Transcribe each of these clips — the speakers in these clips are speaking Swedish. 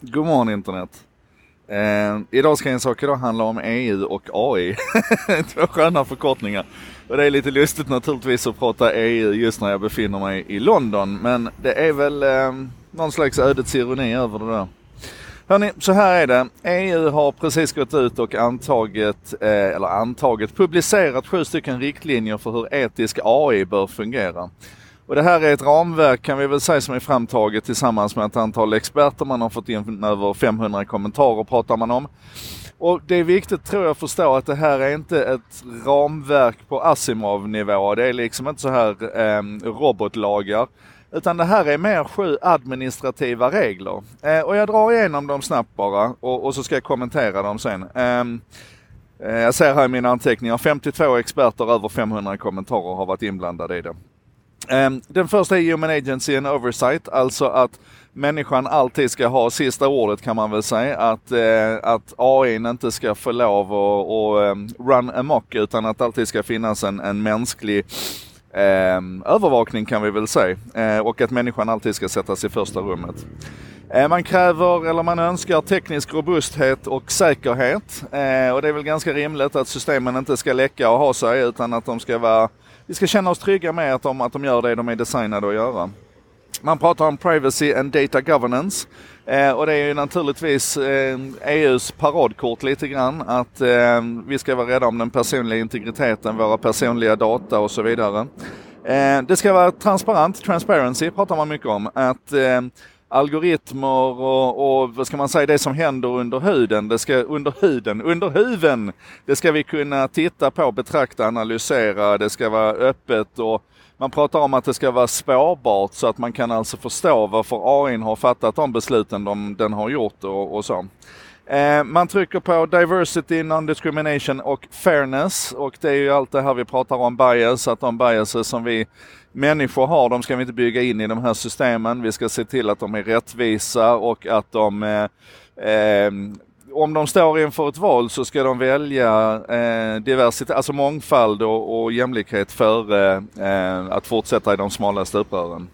God morgon internet. Eh, idag ska en sak idag handla om EU och AI. Två sköna förkortningar. Och det är lite lustigt naturligtvis att prata EU just när jag befinner mig i London. Men det är väl eh, någon slags ödets ironi över det där. Hörrni, så här är det. EU har precis gått ut och antagit, eh, eller antagit, publicerat sju stycken riktlinjer för hur etisk AI bör fungera. Och det här är ett ramverk kan vi väl säga som är framtaget tillsammans med ett antal experter. Man har fått in över 500 kommentarer pratar man om. Och det är viktigt tror jag att förstå att det här är inte ett ramverk på Asimov-nivå. Det är liksom inte så här eh, robotlagar. Utan det här är mer sju administrativa regler. Eh, och jag drar igenom dem snabbt bara och, och så ska jag kommentera dem sen. Ehm, eh, jag ser här i mina anteckningar 52 experter, över 500 kommentarer har varit inblandade i det. Ehm, den första är Human Agency and Oversight, alltså att människan alltid ska ha sista ordet kan man väl säga. Att, eh, att AI inte ska få lov att ehm, run amok utan att det alltid ska finnas en, en mänsklig eh, övervakning kan vi väl säga. Eh, och att människan alltid ska sättas i första rummet. Eh, man kräver, eller man önskar teknisk robusthet och säkerhet. Eh, och det är väl ganska rimligt att systemen inte ska läcka och ha sig utan att de ska vara vi ska känna oss trygga med att de, att de gör det de är designade att göra. Man pratar om privacy and data governance. Eh, och det är ju naturligtvis eh, EUs paradkort lite grann att eh, vi ska vara rädda om den personliga integriteten, våra personliga data och så vidare. Eh, det ska vara transparent, transparency pratar man mycket om. Att algoritmer och, och, vad ska man säga, det som händer under huden, det ska, under huden, under huven, det ska vi kunna titta på, betrakta, analysera, det ska vara öppet och man pratar om att det ska vara spårbart så att man kan alltså förstå varför AI har fattat de besluten de, den har gjort och, och så. Eh, man trycker på diversity, non-discrimination och fairness och det är ju allt det här vi pratar om bias, att de biases som vi människor har, de ska vi inte bygga in i de här systemen. Vi ska se till att de är rättvisa och att de eh, eh, om de står inför ett val så ska de välja eh, diversitet, alltså mångfald och, och jämlikhet före eh, att fortsätta i de smala stuprören.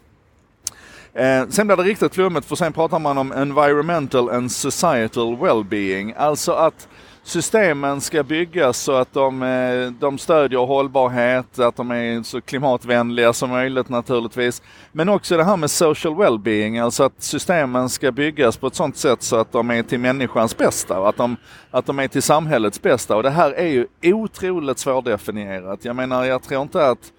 Eh, sen blir det riktigt flummigt för sen pratar man om environmental and societal well-being. Alltså att systemen ska byggas så att de, eh, de stödjer hållbarhet, att de är så klimatvänliga som möjligt naturligtvis. Men också det här med social well-being, alltså att systemen ska byggas på ett sådant sätt så att de är till människans bästa och att de, att de är till samhällets bästa. Och det här är ju otroligt svårdefinierat. Jag menar, jag tror inte att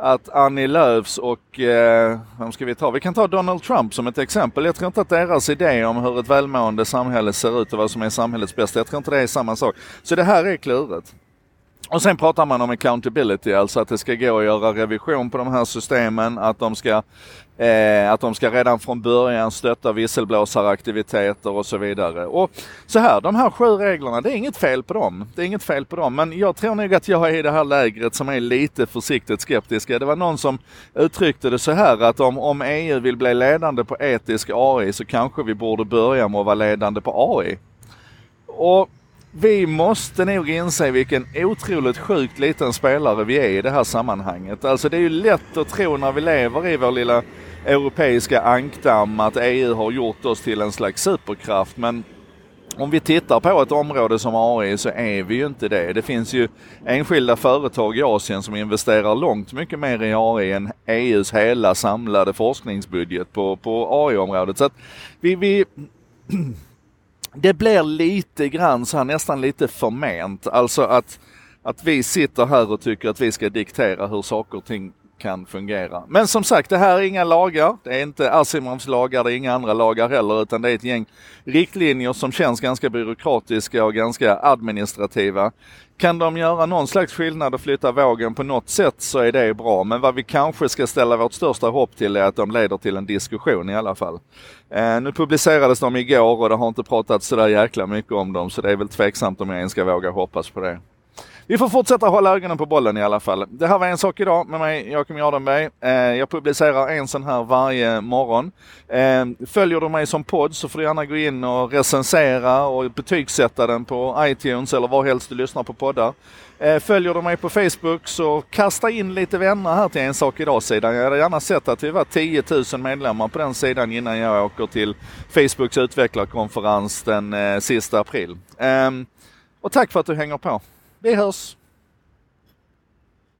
att Annie Lööfs och, eh, vem ska vi ta? Vi kan ta Donald Trump som ett exempel. Jag tror inte att deras idé om hur ett välmående samhälle ser ut och vad som är samhällets bästa, jag tror inte det är samma sak. Så det här är klurigt. Och sen pratar man om accountability, alltså att det ska gå att göra revision på de här systemen, att de ska, eh, att de ska redan från början stötta visselblåsaraktiviteter och så vidare. Och så här, de här sju reglerna, det är inget fel på dem. Det är inget fel på dem, men jag tror nog att jag är i det här lägret som är lite försiktigt skeptiska. Det var någon som uttryckte det så här att om, om EU vill bli ledande på etisk AI så kanske vi borde börja med att vara ledande på AI. Och vi måste nog inse vilken otroligt sjukt liten spelare vi är i det här sammanhanget. Alltså det är ju lätt att tro när vi lever i vår lilla europeiska ankdamm att EU har gjort oss till en slags superkraft. Men om vi tittar på ett område som AI så är vi ju inte det. Det finns ju enskilda företag i Asien som investerar långt mycket mer i AI än EUs hela samlade forskningsbudget på, på AI-området. Så att vi, vi det blir lite grann så här nästan lite förment. Alltså att, att vi sitter här och tycker att vi ska diktera hur saker och ting kan fungera. Men som sagt, det här är inga lagar. Det är inte Asimovs lagar, det är inga andra lagar heller, utan det är ett gäng riktlinjer som känns ganska byråkratiska och ganska administrativa. Kan de göra någon slags skillnad och flytta vågen på något sätt så är det bra. Men vad vi kanske ska ställa vårt största hopp till är att de leder till en diskussion i alla fall. Eh, nu publicerades de igår och det har inte pratats sådär jäkla mycket om dem så det är väl tveksamt om jag ens ska våga hoppas på det. Vi får fortsätta hålla ögonen på bollen i alla fall. Det här var en sak idag med mig, Joakim Jardenberg. Eh, jag publicerar en sån här varje morgon. Eh, följer du mig som podd så får du gärna gå in och recensera och betygsätta den på iTunes eller var helst du lyssnar på poddar. Eh, följer du mig på Facebook så kasta in lite vänner här till En sak idag-sidan. Jag hade gärna sett att vi var 10 000 medlemmar på den sidan innan jag åker till Facebooks utvecklarkonferens den eh, sista april. Ehm, och tack för att du hänger på. Vi hörs!